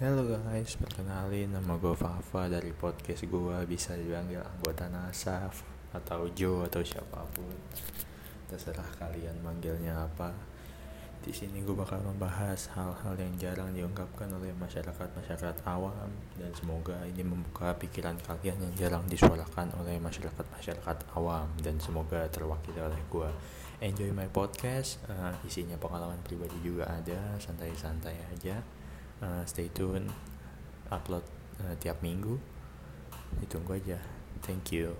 Halo guys, perkenalin nama gue Fafa. Dari podcast gue bisa dipanggil anggota Nasaf atau Joe atau siapa pun. Terserah kalian manggilnya apa. Di sini gue bakal membahas hal-hal yang jarang diungkapkan oleh masyarakat masyarakat awam. Dan semoga ini membuka pikiran kalian yang jarang disuarakan oleh masyarakat masyarakat awam. Dan semoga terwakili oleh gue. Enjoy my podcast, uh, isinya pengalaman pribadi juga ada, santai-santai aja uh, stay tune upload uh, tiap minggu. Ditunggu aja. Thank you